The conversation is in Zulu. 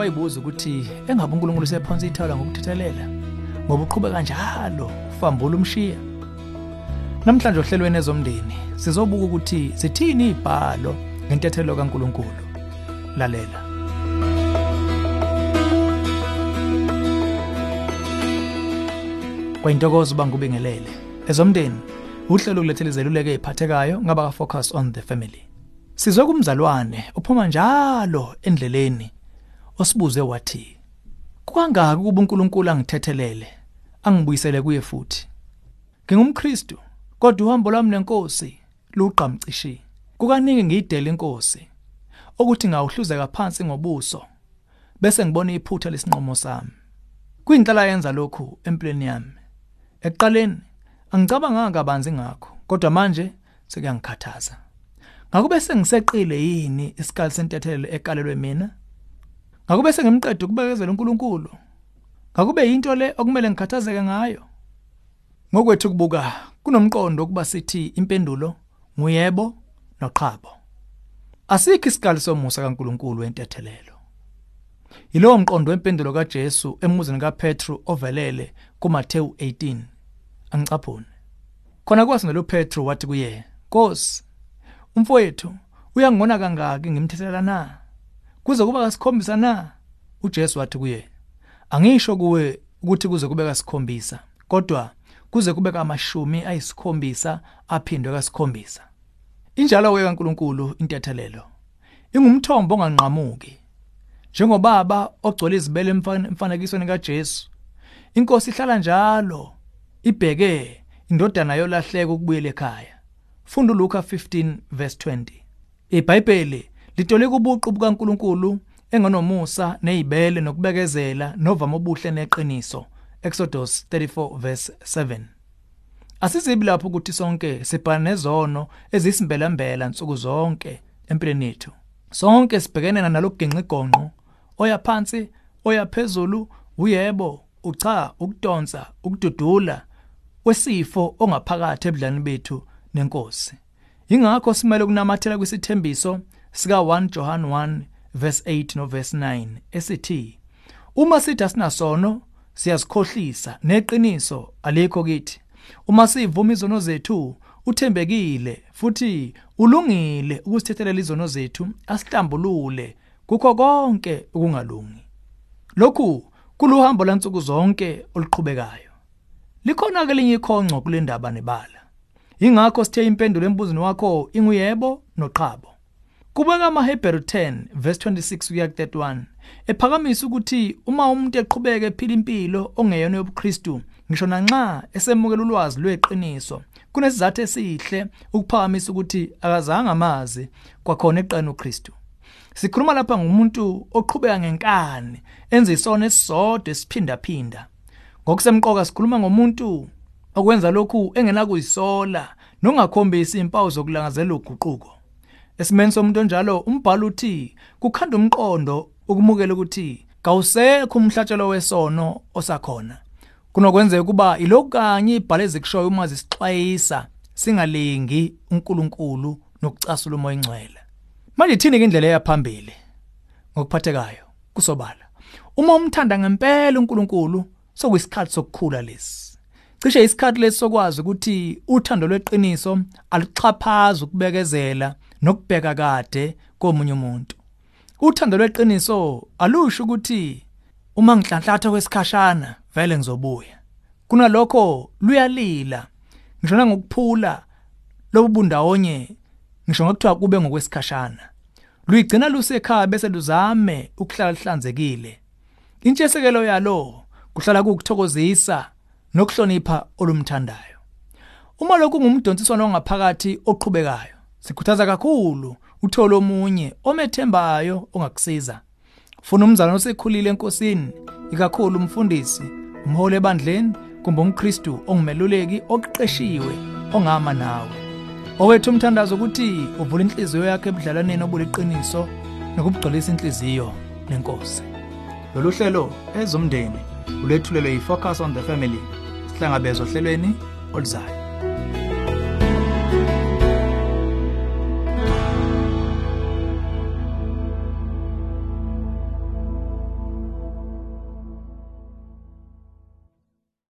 wayibuza ukuthi engabe uNkulunkulu sephonsa ithawula ngokuthethelela? Ngoba uqhubeka njalo ufambula umshiya. Namhlanje ohlelweni ezomndeni sizobuka ukuthi sithini ibhalo ngentethelo kaNkulunkulu. Lalela. Kwayintokozo uba ngubingelele. Ezomndeni uhlelo kulethele izeluleko eziphathekayo ngaba ka focus on the family. Sizwe kumzalwane uphuma njalo endleleni. Osibuze wathi kukangaki kuba uNkulunkulu angithethelele angibuyisele kuye futhi? ngingumKristu kodwa uhambo lwami nenkosi luqhamcishi kukaningi ngiyidela inkosi ukuthi ngawuhluzeka phansi ngobuso bese ngibona iphutha lesinqumo sami. Kuyinhlala yenza lokhu empilweni yami. Ekuqaleni angicabanganga kabanzi ngakho kodwa manje sekuyangikhathaza. Ngakube sengiseqile yini isikali sentethelelo ekalelwe mina? Ngakube sengimqedwe ukubekezela uNkulunkulu. Ngakube yinto le okumele ngikhathazeke ngayo. Ngokwethu kubuka kunomqondo ukuba sithi impendulo nguyebo noqhabo. Asikho isikali somusa kaNkulunkulu entethelelo yilowo mqondo wempendulo kaJesu emuzini kaPetru ovelele kuMateyu 18 angicaphune. Khona kwasina lo Petru wathi kuye Nkosi umfowethu uyangona kangaki ngimthethelela na? Kuze kuba kasikhombisa na? uJesu wathi kuye angisho kuwe ukuthi kuze kube kasikhombisa kodwa kuze kube kamashumi ayisikhombisa aphindwe kasikhombisa. Injalo ke kaNkuluNkulu intethelelo ingumthombo onganqamuki. Njengobaba ogcwele izibele emfanekisweni kaJesu inkosi ihlala njalo ibheke indodana yolahleka ukubuyela ekhaya. Funda uLuka 15 verse 20 iBhayibheli litoleka ubuqu bukaNkuluNkulu engenomusa nezibele nokubekezela novamo obuhle neqiniso. Exodus 34 verse 7 Asizibi lapho ukuthi sonke sibhana nezono ezisimbelambela nsuku zonke empilweni yethu. Sonke sibhekene nalokugenqa igonqo oya phansi oya phezulu uyebo ucha ukudonsa ukududula wesifo ongaphakathi ebudlani bethu nenkosi. Ingakho simele kunamathela kwisithembiso sika 1 John 1 verse 8 no verse 9 esithi uma sithi asinasono siyazikhohlisa neqiniso. Alikho kithi uma sivuma izono zethu uthembekile futhi ulungile ukusithethelela izono zethu asihlambulule kukho konke ukungalungi lokhu kuluhambo lansuku zonke oluqhubekayo. Likhona ke linye ikhonco kule ndaba nebala. Ingakho sithe impendulo embuzini wakho inguyebo noqhabo. Kubeka amaHebrew 10 verse 26 kuya 31 ephakamisa ukuthi uma umuntu eqhubeka ephila impilo ongeyona yobuKristu ngisho nanxa esemukela ulwazi lweqiniso kunesizathu esihle ukuphakamisa ukuthi akazange amazi kwakhona eqana uKristu. Sikhuluma lapha ngumuntu oqhubeka ngenkani enza isona esisodwa esiphinda phinda ngokusemqoka sikhuluma ngomuntu okwenza lokhu engenakuyisola nongakhombisi impawu zokulangazela uguquko. Esimeni somuntu onjalo umbhalo uthi kukhanda umqondo ukumukela ukuthi kawusekho umhlatshelo wesono osakhona. Kunokwenzeka kuba ilokhu kanye ibhale ezikushoyo uma zisixwayisa singalingi uNkulunkulu nokucasula umoya ingcwele manje thini ke indlela eyaphambili ngokuphathekayo? Kusobala. Uma umthanda ngempela uNkulunkulu sokuyisikhathi sokukhula lesi. Cishe isikhathi lesi sokwazi ukuthi uthando lweqiniso aluxhaphaza ukubekezela nokubheka kade komunye umuntu. Uthando lweqiniso alusho ukuthi uma ngihlanhlatha kwesikhashana vele ngizobuya. Kunalokho luyalila ngisho ngokuphula lobundawonye ngisho ngokuthiwa kube ngokwesikhashana. Luyigcina lusekhaya bese luzame ukuhlala lihlanzekile. Intshisekelo yalo kuhlala kukuthokozisa nokuhlonipha olumthandayo. Uma lokhu ngumdonsiswano ongaphakathi oqhubekayo sikhuthaza kakhulu utholo omunye omethembayo ongakusiza. Funa umzalwane osekhulile enkosini ikakhulu umfundisi umholi ebandleni kumbe umKristu ongumeluleki oqeqeshiwe ongama nawe. Owethu umthandazo ukuthi uvula inhliziyo yakhe ebudlalaneni obuliqiniso nokubugcwalisa inhliziyo lenkosi lolu hlelo ezomndeni ulethulelwe yi-focus on the family sihlangabezwa ohlelweni oluzayo.